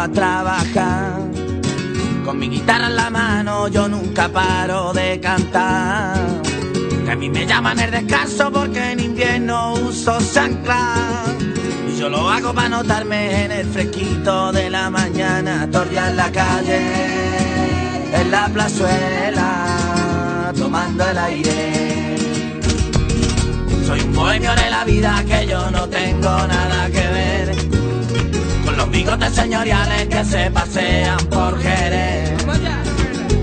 a trabajar. Con mi guitarra en la mano yo nunca paro de cantar. Que a mí me llaman el descanso porque en invierno uso chancla. Y yo lo hago para notarme en el fresquito de la mañana. Torria en la calle, en la plazuela, tomando el aire. Soy un bohemio de la vida que yo no tengo nada que ver bigotes señoriales que se pasean por Jerez.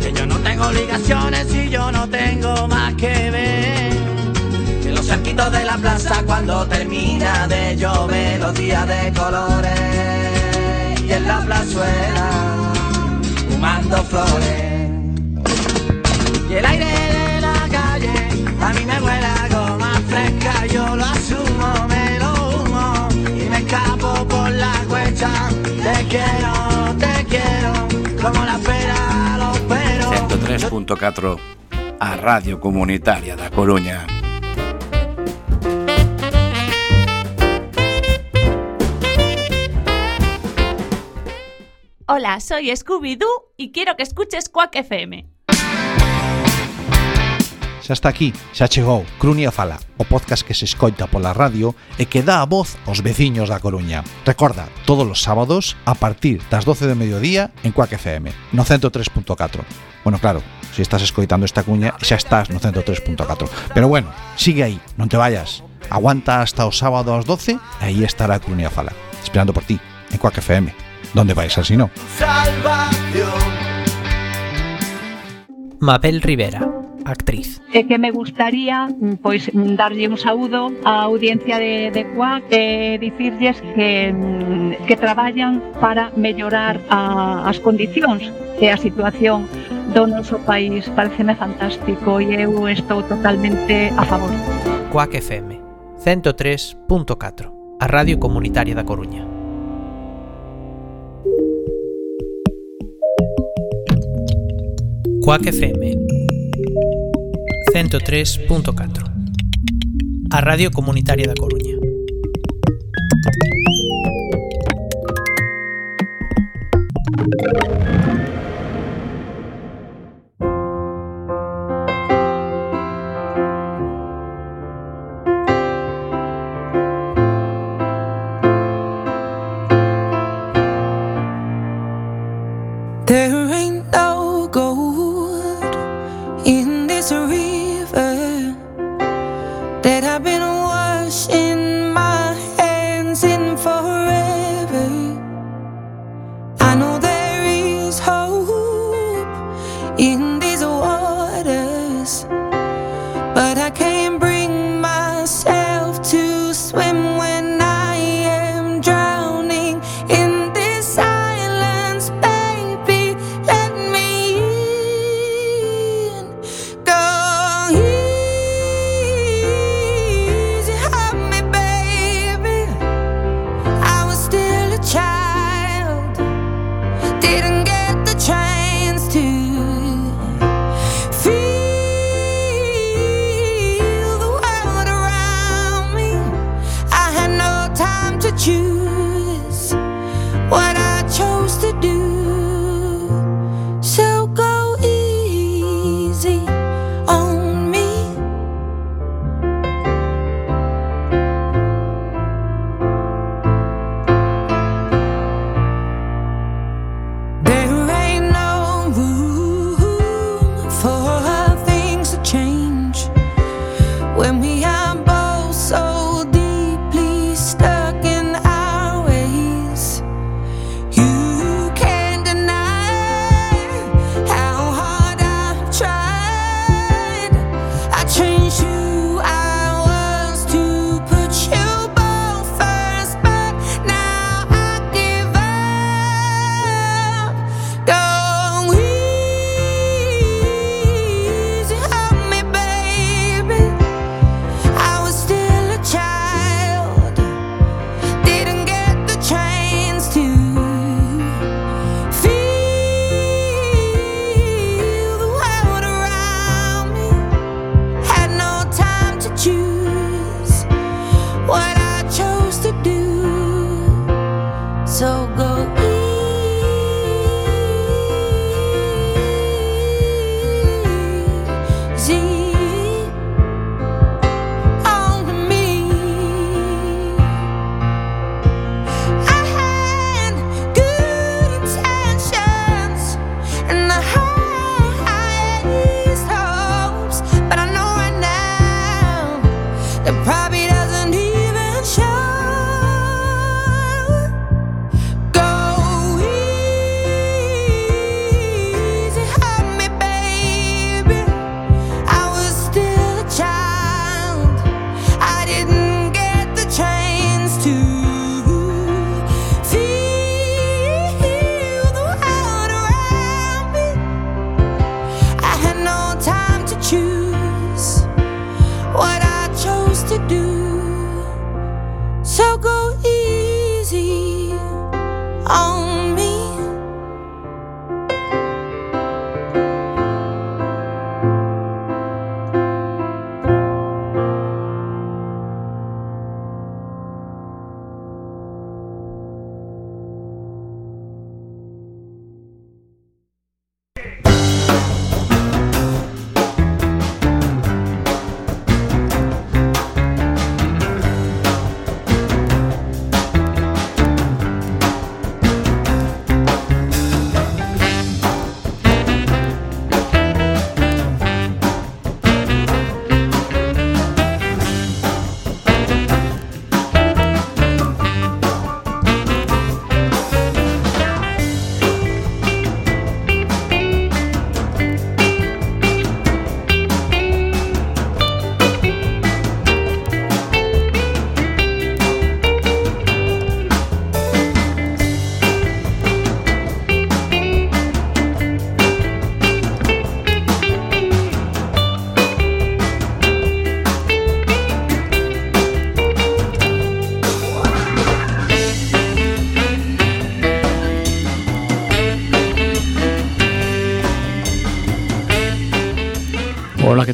Que yo no tengo obligaciones y yo no tengo más que ver. Que los cerquitos de la plaza cuando termina de llover los días de colores y en la plazuela fumando flores. Y el aire de la calle a mí me huele a goma fresca, yo lo asumo, quiero, te quiero, como la pera los peros. 103.4 a Radio Comunitaria da Coruña. Hola, soy Scooby-Doo y quiero que escuches Quack FM. Xa está aquí, xa chegou Crunia Fala, o podcast que se escoita pola radio e que dá a voz aos veciños da Coruña. Recorda, todos os sábados a partir das 12 de mediodía en Cuac FM, no 103.4. Bueno, claro, se estás escoitando esta cuña xa estás no 103.4. Pero bueno, sigue aí, non te vayas. Aguanta hasta o sábado ás 12 e aí estará Crunia Fala, esperando por ti en Cuac FM. ¿Dónde vais así no? Salvación. Mabel Rivera actriz. E que me gustaría pois darlle un saúdo á audiencia de, de Cuac e dicirlles que, que traballan para mellorar a, as condicións e a situación do noso país. Pareceme fantástico e eu estou totalmente a favor. Cuac FM 103.4 a Radio Comunitaria da Coruña. Quack FM 103.4 A Radio Comunitaria da Coruña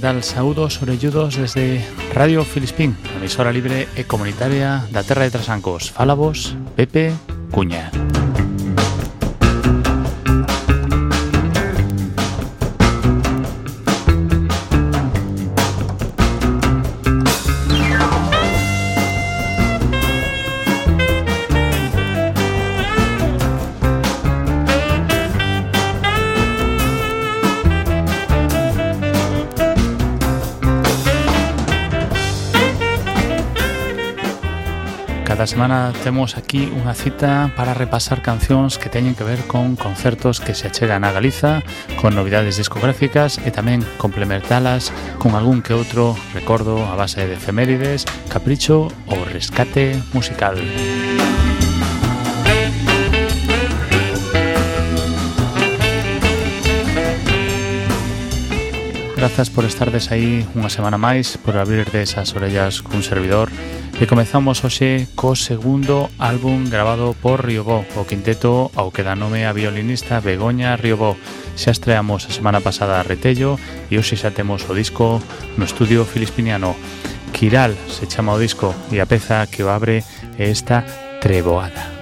tal? Saúdos orelludos desde Radio Filispín, emisora libre e comunitaria da Terra de Trasancos. Fala vos, Pepe Cuña. Cada semana temos aquí unha cita para repasar cancións que teñen que ver con concertos que se achegan a Galiza, con novidades discográficas e tamén complementalas con algún que outro recordo a base de efemérides, capricho ou rescate musical. Grazas por estardes aí unha semana máis, por abrirdes as orellas cun servidor E comezamos hoxe co segundo álbum grabado por Riobó, o quinteto ao que dá nome a violinista Begoña Riobó. Xa estreamos a semana pasada a Retello e hoxe xa temos o disco no estudio filispiniano. Quiral se chama o disco e a peza que o abre é esta Treboada.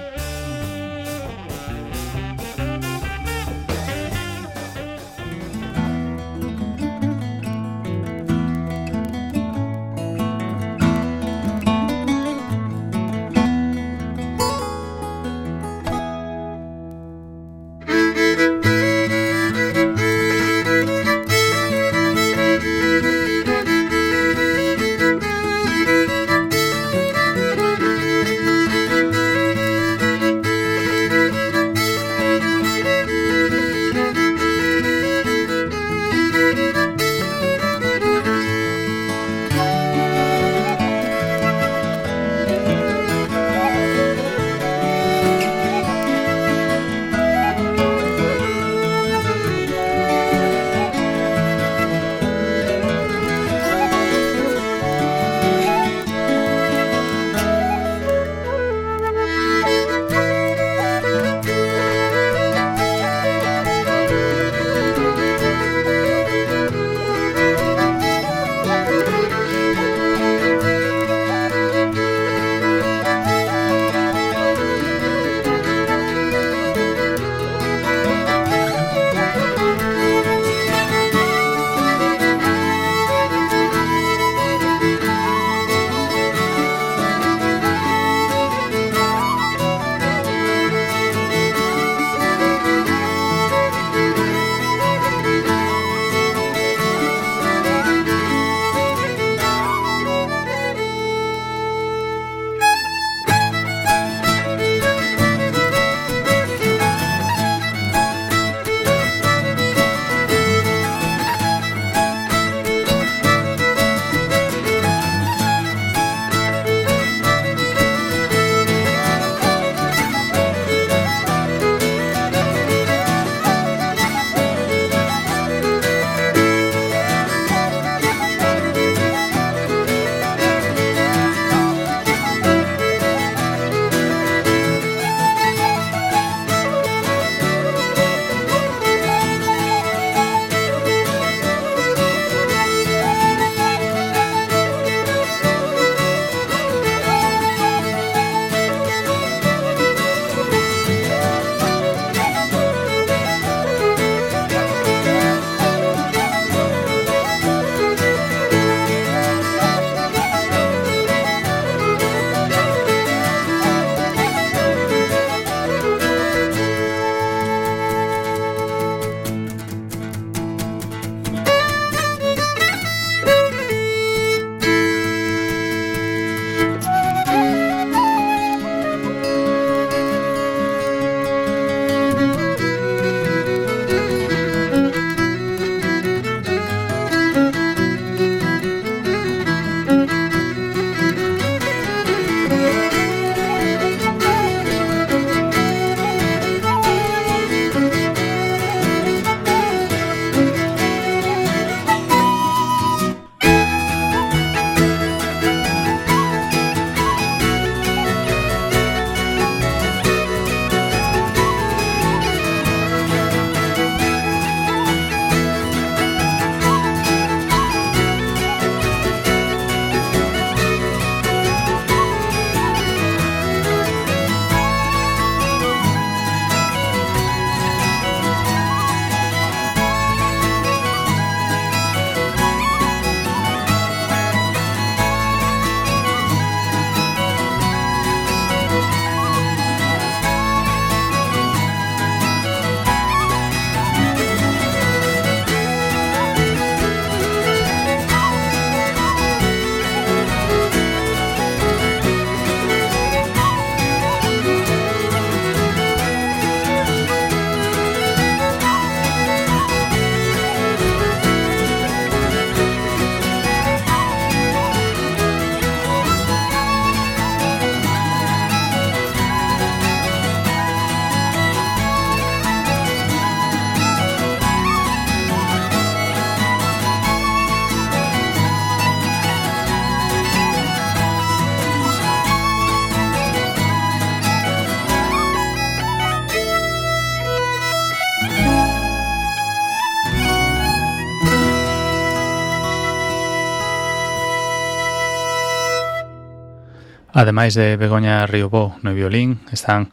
Ademais de Begoña Riobó no violín, están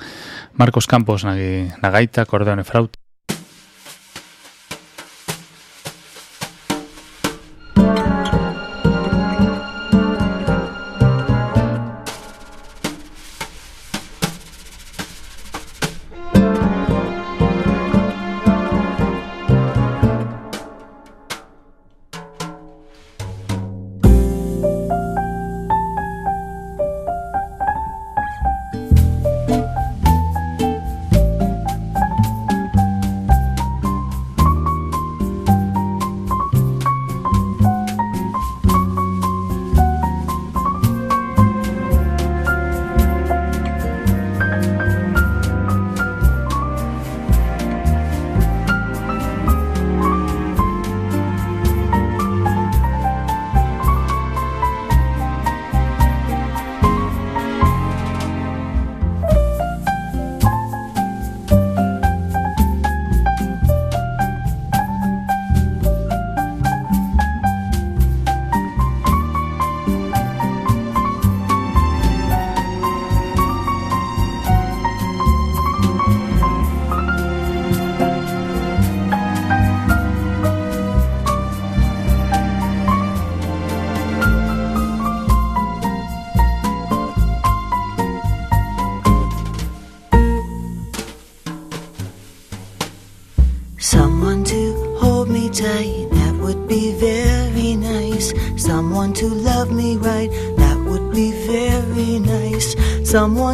Marcos Campos na, na gaita, cordeón e frauta, Someone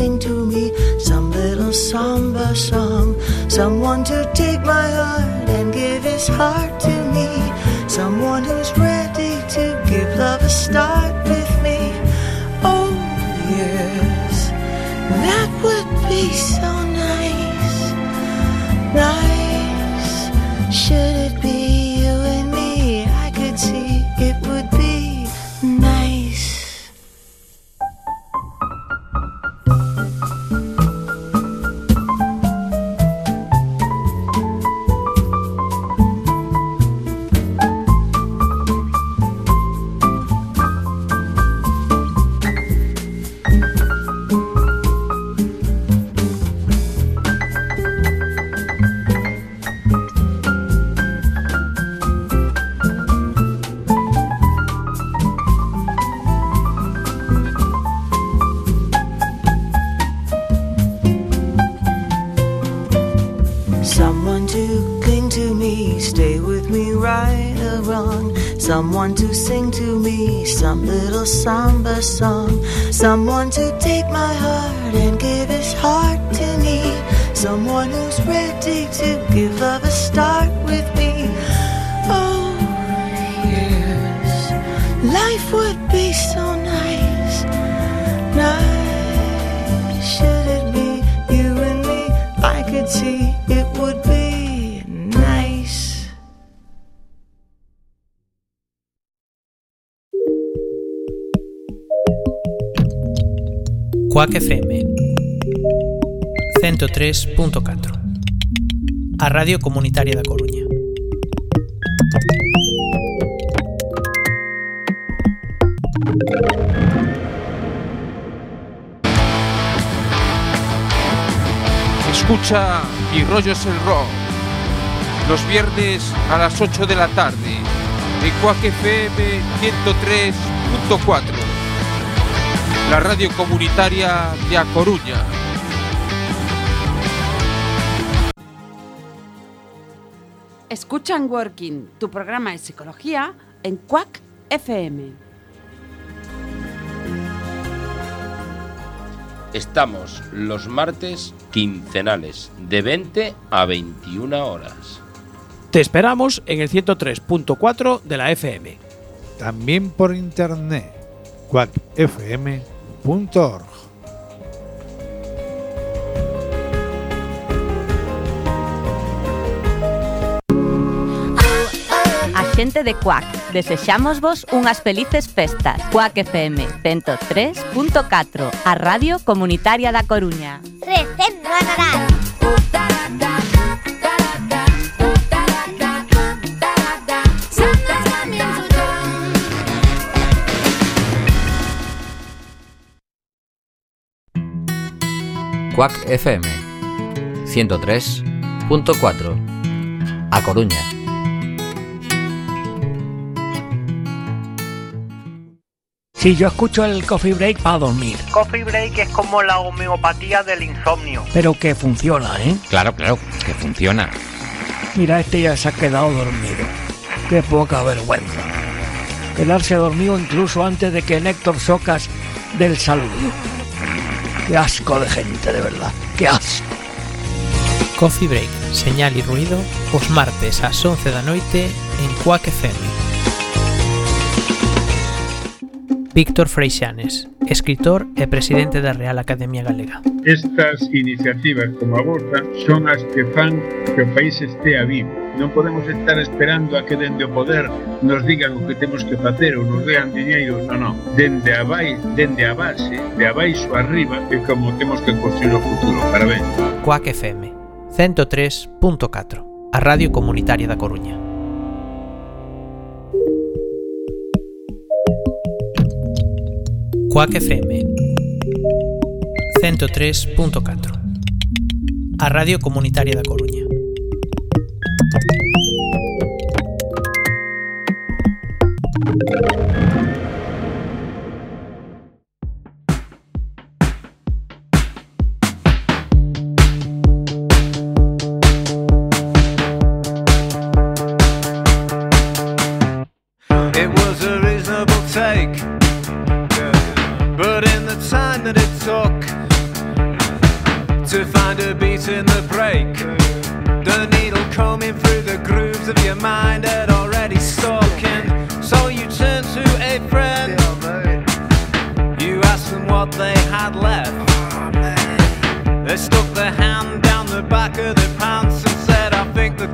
sing to me some little samba song. Someone to take my heart and give his heart to me. Someone who's ready to give love a start It would be nice. Quack FM 103.4 A Radio Comunitaria da Coruña Escucha Mi rollo es el rock. Los viernes a las 8 de la tarde. En Quack FM 103.4. La radio comunitaria de A Coruña. Escuchan Working, tu programa de psicología en Quack FM. Estamos los martes quincenales de 20 a 21 horas. Te esperamos en el 103.4 de la FM. También por internet quackfm.org. xente de Cuac, desexámosvos unhas felices festas. Cuac FM 103.4, a radio comunitaria da Coruña. Recendo a Nadal. Cuac FM 103.4 A Coruña Sí, yo escucho el coffee break para dormir, Coffee break es como la homeopatía del insomnio. pero que funciona, ¿eh? Claro, claro, que funciona. Mira, este ya se ha quedado dormido. Qué poca vergüenza. Quedarse dormido incluso antes de que Néctor Socas del saludo. Qué asco de gente, de verdad. Qué asco. Coffee Break, señal e ruido, os martes ás 11 da noite en Quack FM. Víctor Freixanes, escritor e presidente da Real Academia Galega. Estas iniciativas como a vosa son as que fan que o país estea vivo. Non podemos estar esperando a que dende o poder nos digan o que temos que facer ou nos dean diñeiro, non, non. Dende a, vai, dende a base, de abaixo arriba, é como temos que construir o futuro. Parabéns. Coac FM 103.4, a radio comunitaria da Coruña. Quack FM 103.4, a radio comunitaria da Coruña. The needle combing through the grooves of your mind had already stuck. And so you turned to a friend, you asked them what they had left. They stuck their hand down the back of their pants and said, I think the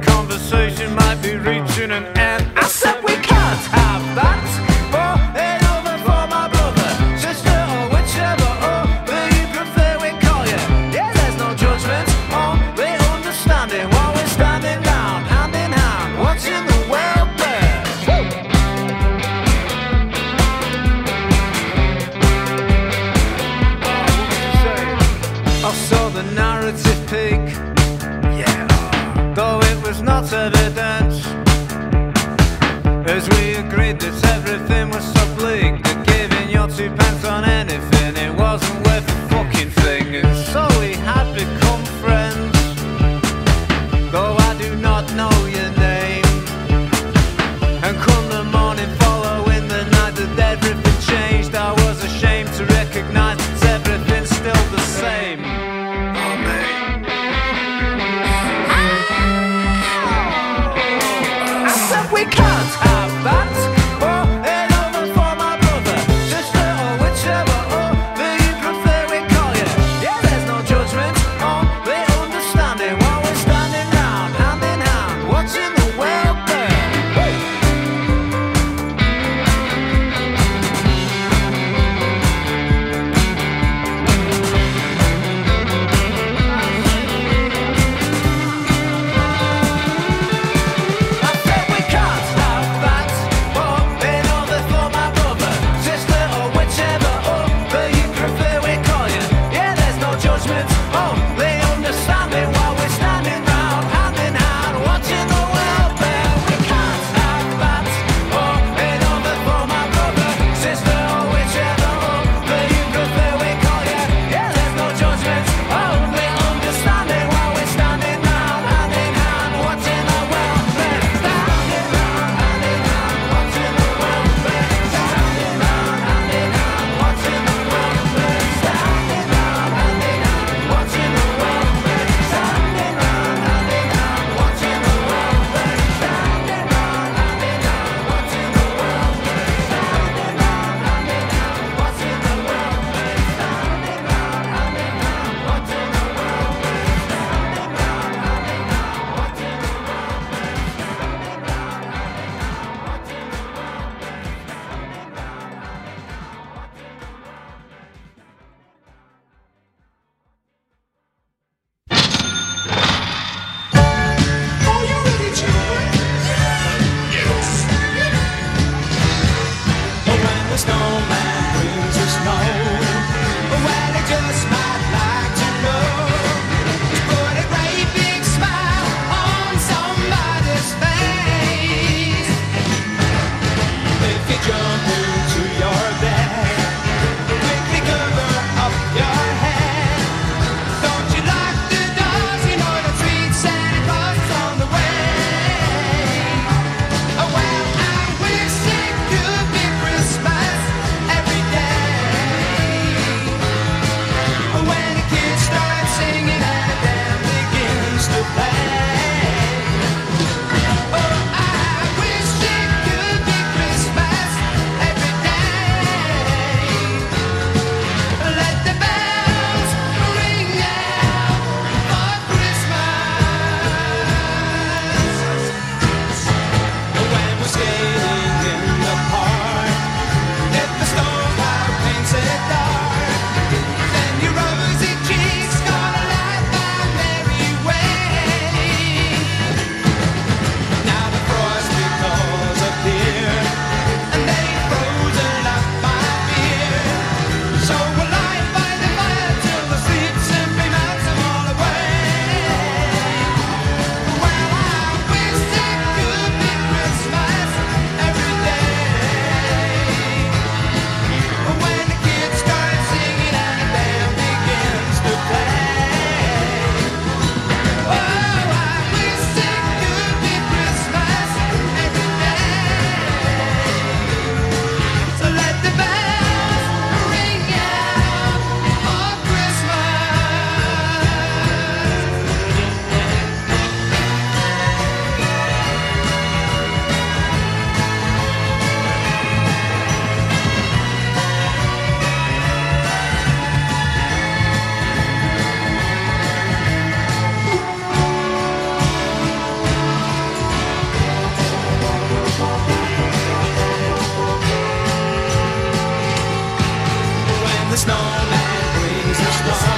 snowman brings a storm.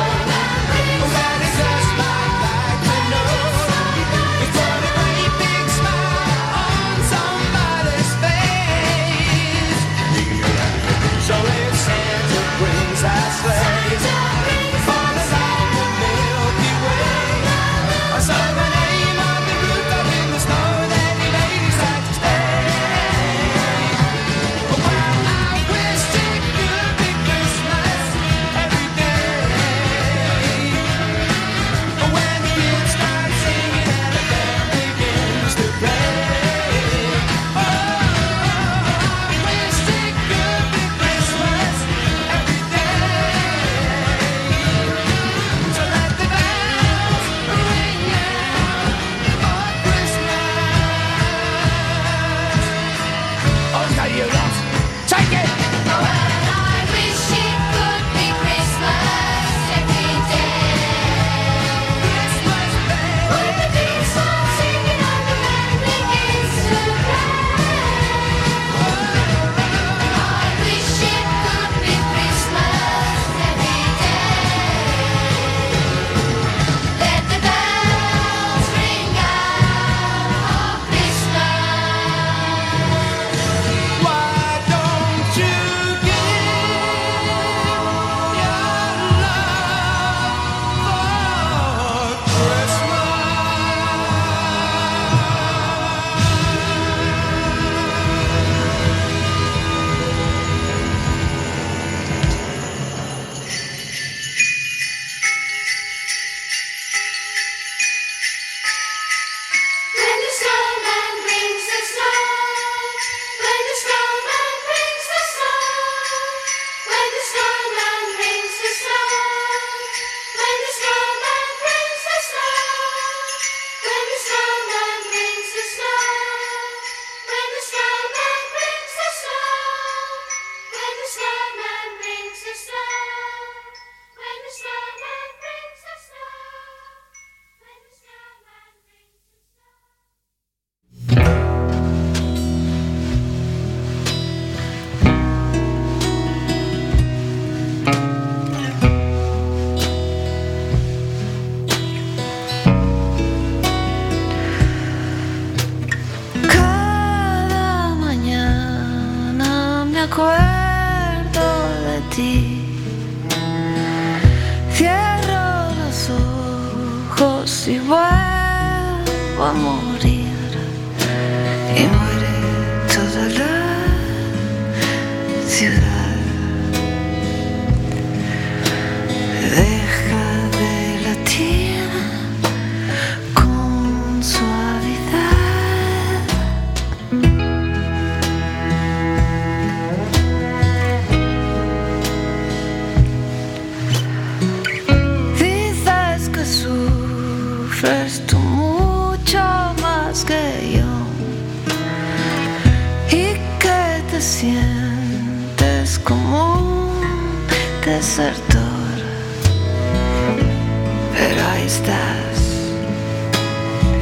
pero ahí estás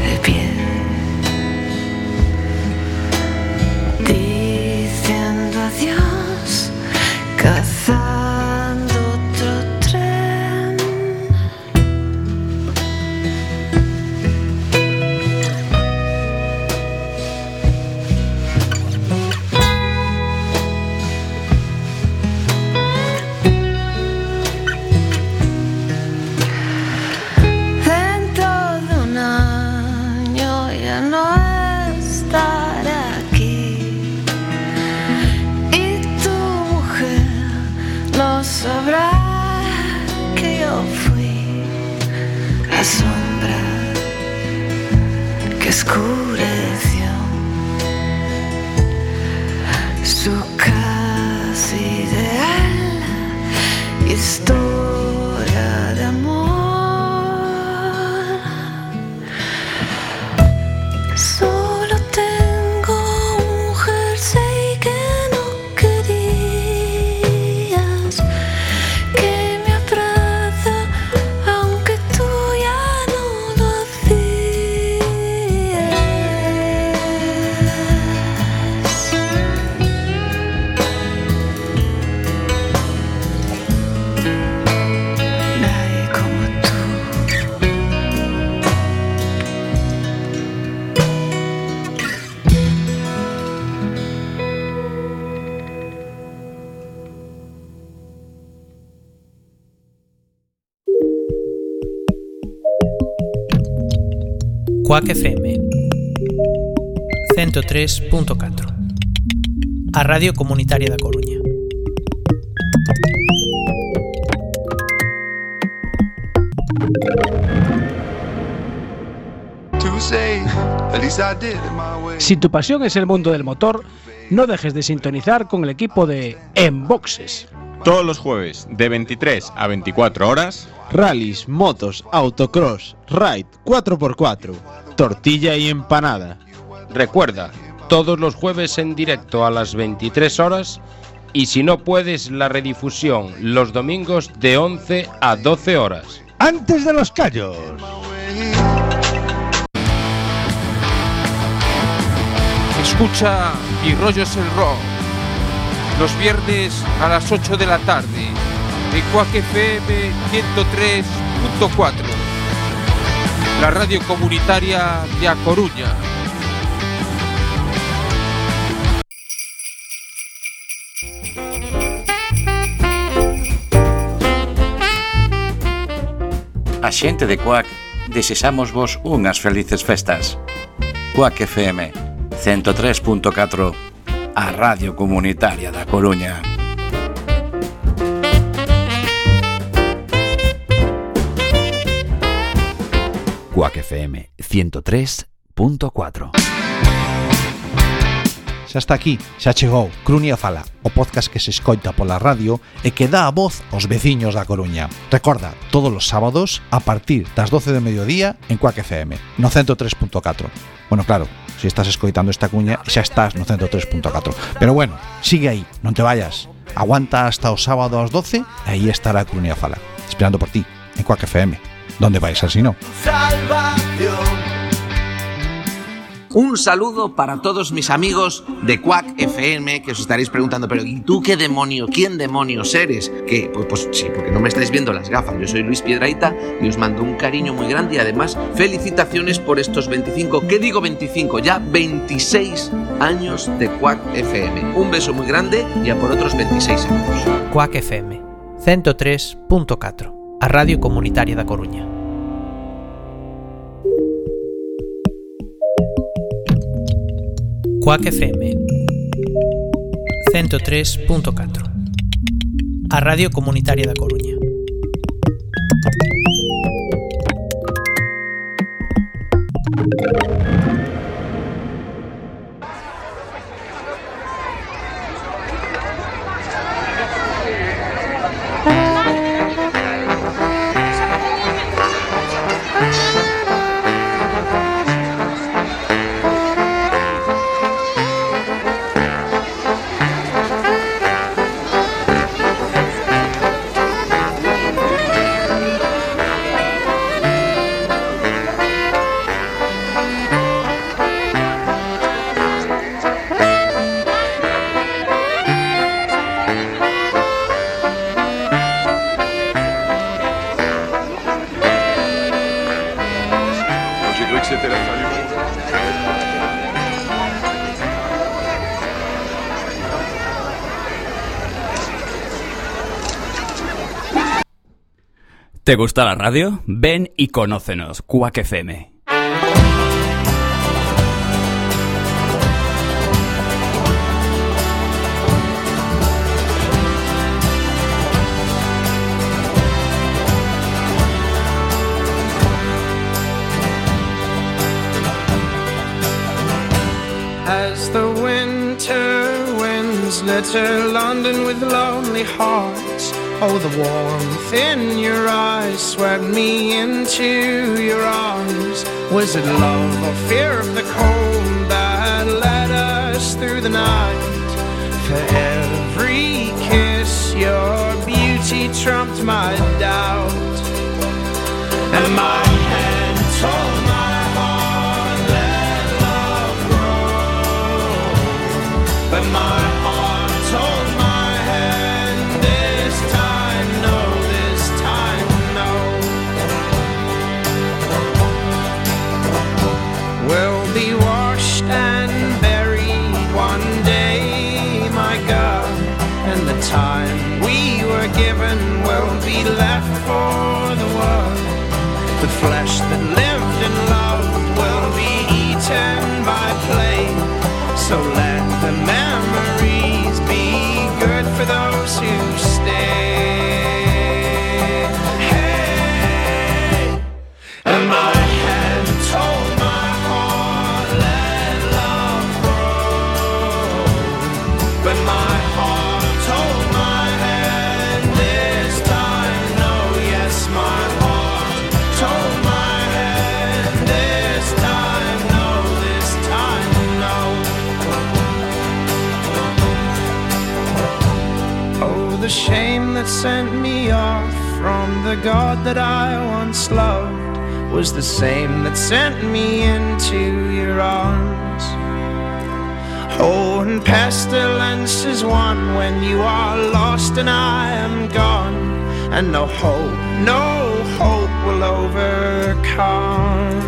de pie. Cool. Cuac FM 103.4 A Radio Comunitaria da Coruña. Si tu pasión es el mundo del motor, no dejes de sintonizar con el equipo de Enboxes. Todos los jueves, de 23 a 24 horas, Rallys, motos, autocross, ride, 4x4, tortilla y empanada. Recuerda, todos los jueves en directo a las 23 horas y si no puedes la redifusión los domingos de 11 a 12 horas. Antes de los callos. Escucha Mi rollo es el rock. Los viernes a las 8 de la tarde. de Quack FM 103.4, la radio comunitaria de A Coruña. A xente de Cuac desexamos vos unhas felices festas. Cuac FM 103.4, a radio comunitaria da Coruña. Cuac FM 103.4 Xa está aquí, xa chegou Crunia Fala, o podcast que se escoita pola radio e que dá a voz aos veciños da Coruña. Recorda, todos os sábados a partir das 12 de mediodía en Cuac FM, no 103.4. Bueno, claro, se estás escoitando esta cuña xa estás no 103.4. Pero bueno, sigue aí, non te vayas. Aguanta hasta o sábado ás 12 e aí estará Crunia Fala, esperando por ti en Cuac FM ¿Dónde vais así no? Un saludo para todos mis amigos de Quack FM que os estaréis preguntando, pero ¿y tú qué demonio? ¿Quién demonios eres? Que pues, pues sí, porque no me estáis viendo las gafas. Yo soy Luis Piedraita y os mando un cariño muy grande y además felicitaciones por estos 25, ¿qué digo 25? Ya 26 años de Quack FM. Un beso muy grande y a por otros 26 años. Cuac FM 103.4 A Radio Comunitaria da Coruña. Cuac FM 103.4 A Radio Comunitaria da Coruña ¿Te gusta la radio? Ven y conócenos, Quack FM. As the winter winds litter London with lonely hearts. Oh, the warmth in your eyes swept me into your arms. Was it love or fear of the cold that led us through the night? For every kiss, your beauty trumped my doubt. And my for the world, The flesh that lived and loved will be eaten by play. So let sent me off from the God that I once loved was the same that sent me into your arms. Oh, and pestilence is one when you are lost and I am gone, and no hope, no hope will overcome.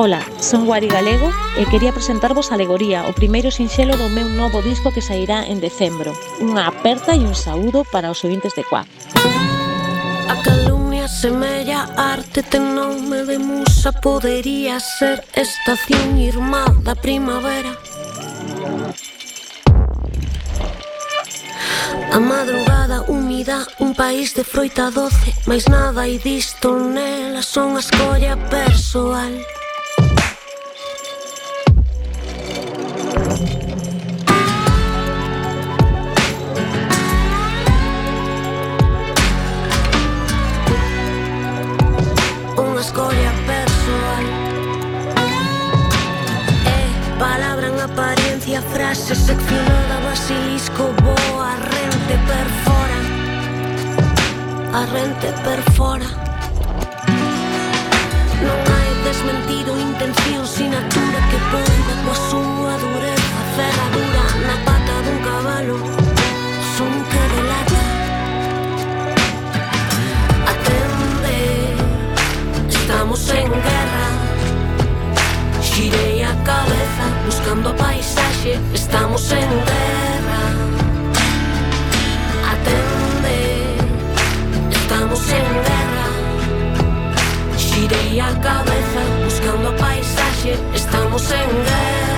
Ola, son Guari Galego e quería presentarvos Alegoría, o primeiro sinxelo do meu novo disco que sairá en decembro. Unha aperta e un saúdo para os ouvintes de Cuac. A calumnia semella arte ten nome de musa Podería ser estación irmá da primavera A madrugada húmida, un país de froita doce Mais nada e disto nela son a escolla persoal escolla persoal É palabra en apariencia, frase seccionada, basilisco, boa, rente perfora A rente perfora Non hai desmentido intención, sinatura que poida coa súa estamos en guerra. Xirei a cabeza buscando a paisaxe Estamos en guerra. Atende Estamos en guerra. Xirei a cabeza buscando a paisaxe Estamos en guerra.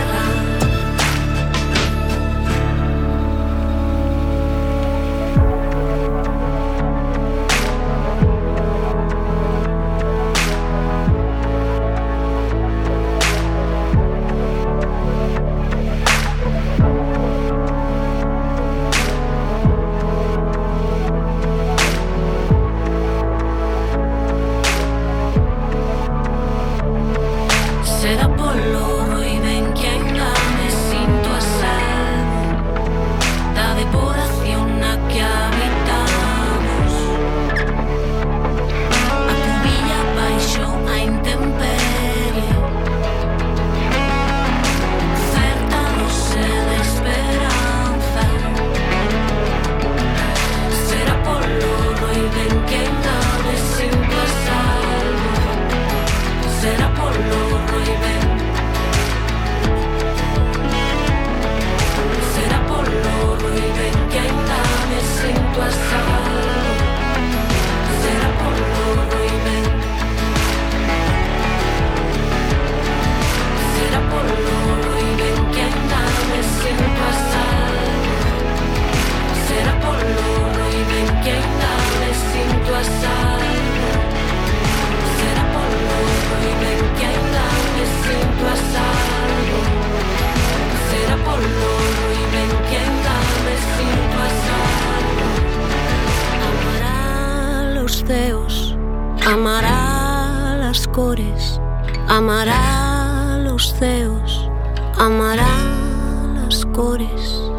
flores, amará los ceos, amará las cores.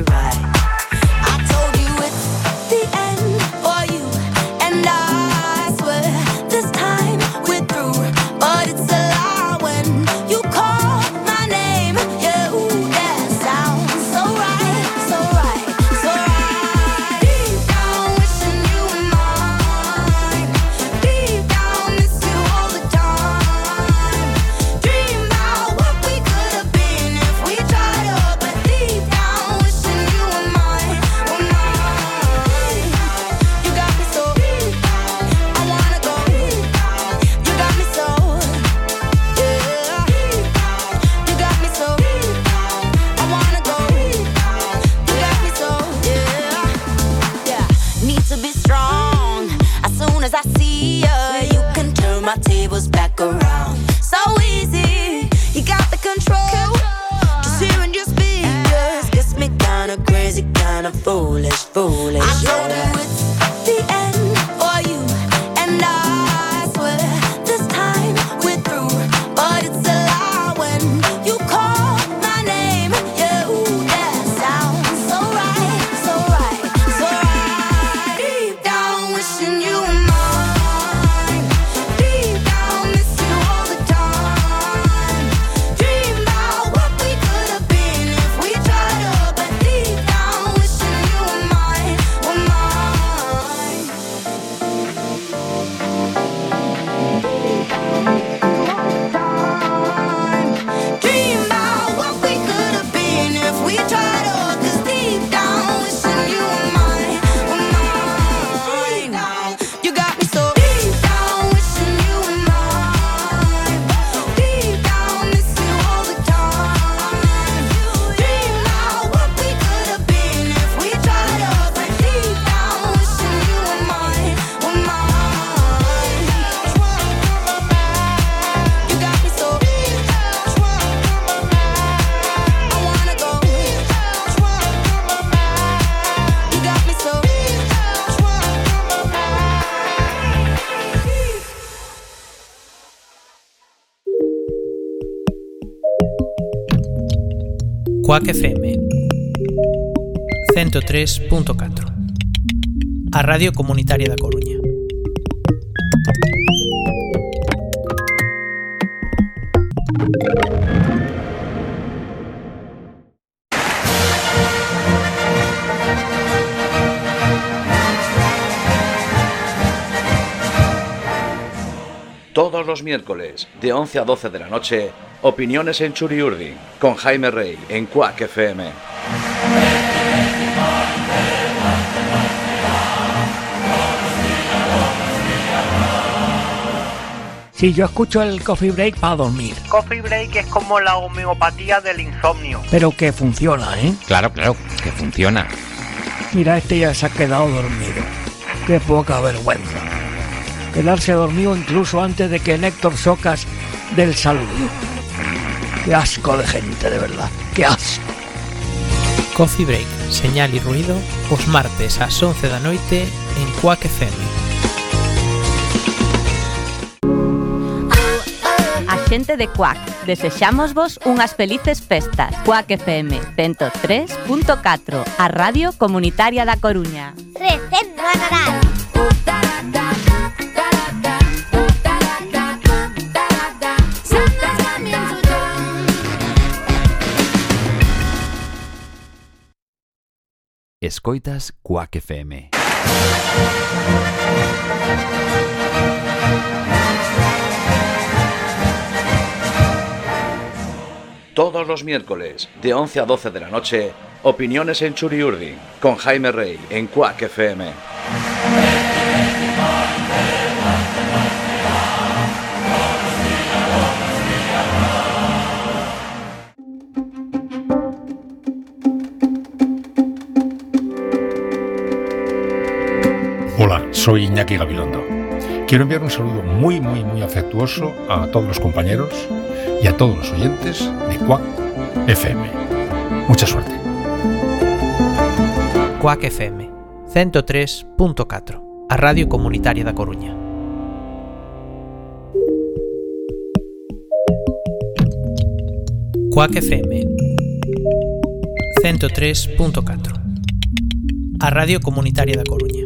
right. Quack FM 103.4 A Radio Comunitaria da Coruña. Todos los miércoles, de 11 a 12 de la noche, Opiniones en Churiurdi con Jaime Rey en Cuac FM. Sí, yo escucho el coffee break para dormir. Coffee break es como la homeopatía del insomnio. Pero que funciona, ¿eh? Claro, claro, que funciona. Mira, este ya se ha quedado dormido. Qué poca vergüenza. Quedarse dormido incluso antes de que Néctor Socas del saludo. Qué asco de gente, de verdad. Qué asco. Coffee Break, Señal y Ruido, os martes ás 11 da noite en Quack FM. A xente de Quack, desexamos vos unhas felices festas. Quack FM 103.4, a Radio Comunitaria da Coruña. Recendo a Escoitas Quack FM. Todos los miércoles, de 11 a 12 de la noche, opiniones en Churiurdi, con Jaime Rey, en Quack FM. Soy Iñaki Gabilondo. Quiero enviar un saludo muy, muy, muy afectuoso a todos los compañeros y a todos los oyentes de Quack FM. Mucha suerte. Quack FM 103.4, a Radio Comunitaria da Coruña. Quack FM 103.4, a Radio Comunitaria da Coruña.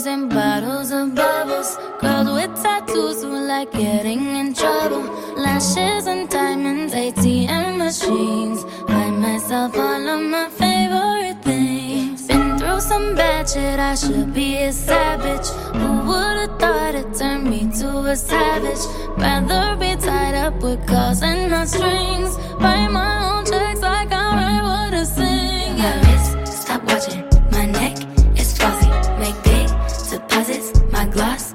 Bodies and bottles of bubbles. Girls with tattoos who like getting in trouble. Lashes and diamonds, ATM machines. Buy myself all of my favorite things. Been through some bad shit, I should be a savage. Who would've thought it turned me to a savage? Rather be tied up with calls and not strings. Write my own checks like I write what I sing. Yeah. Stop watching. Us.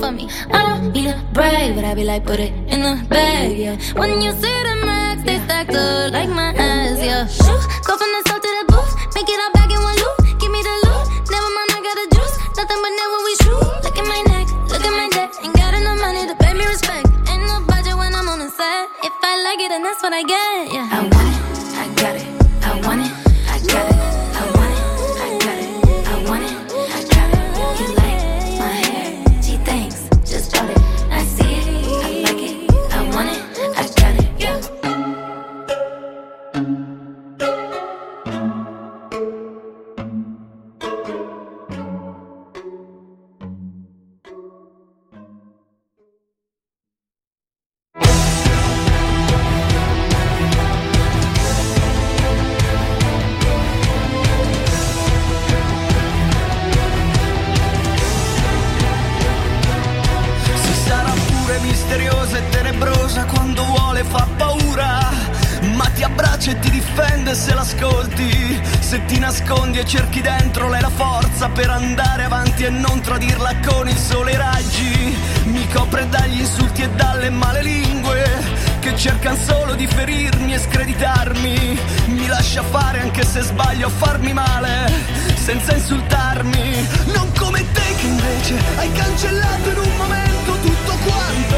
for me. I don't need a brag, but I be like, put it in the bag, yeah. When you see sfondi e cerchi dentro lei la forza per andare avanti e non tradirla con il sole i raggi. Mi copre dagli insulti e dalle male lingue che cercano solo di ferirmi e screditarmi. Mi lascia fare anche se sbaglio a farmi male, senza insultarmi. Non come te che invece hai cancellato in un momento tutto quanto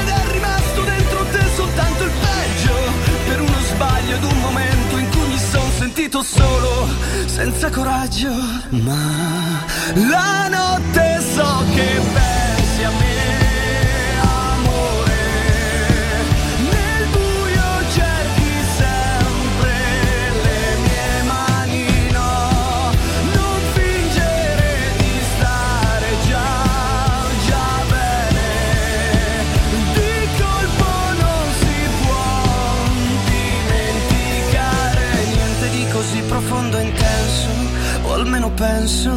ed è rimasto dentro te soltanto il peggio per uno sbaglio d'un momento sentito solo, senza coraggio, ma la notte so che bella. profondo e intenso, o almeno penso.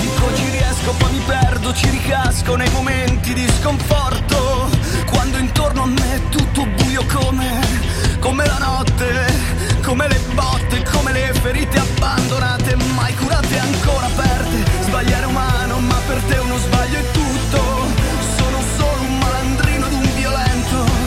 Dico ci riesco, poi mi perdo, ci ricasco nei momenti di sconforto, quando intorno a me è tutto buio come, come la notte come le botte, come le ferite abbandonate, mai curate ancora aperte. Sbagliare umano, ma per te uno sbaglio è tutto.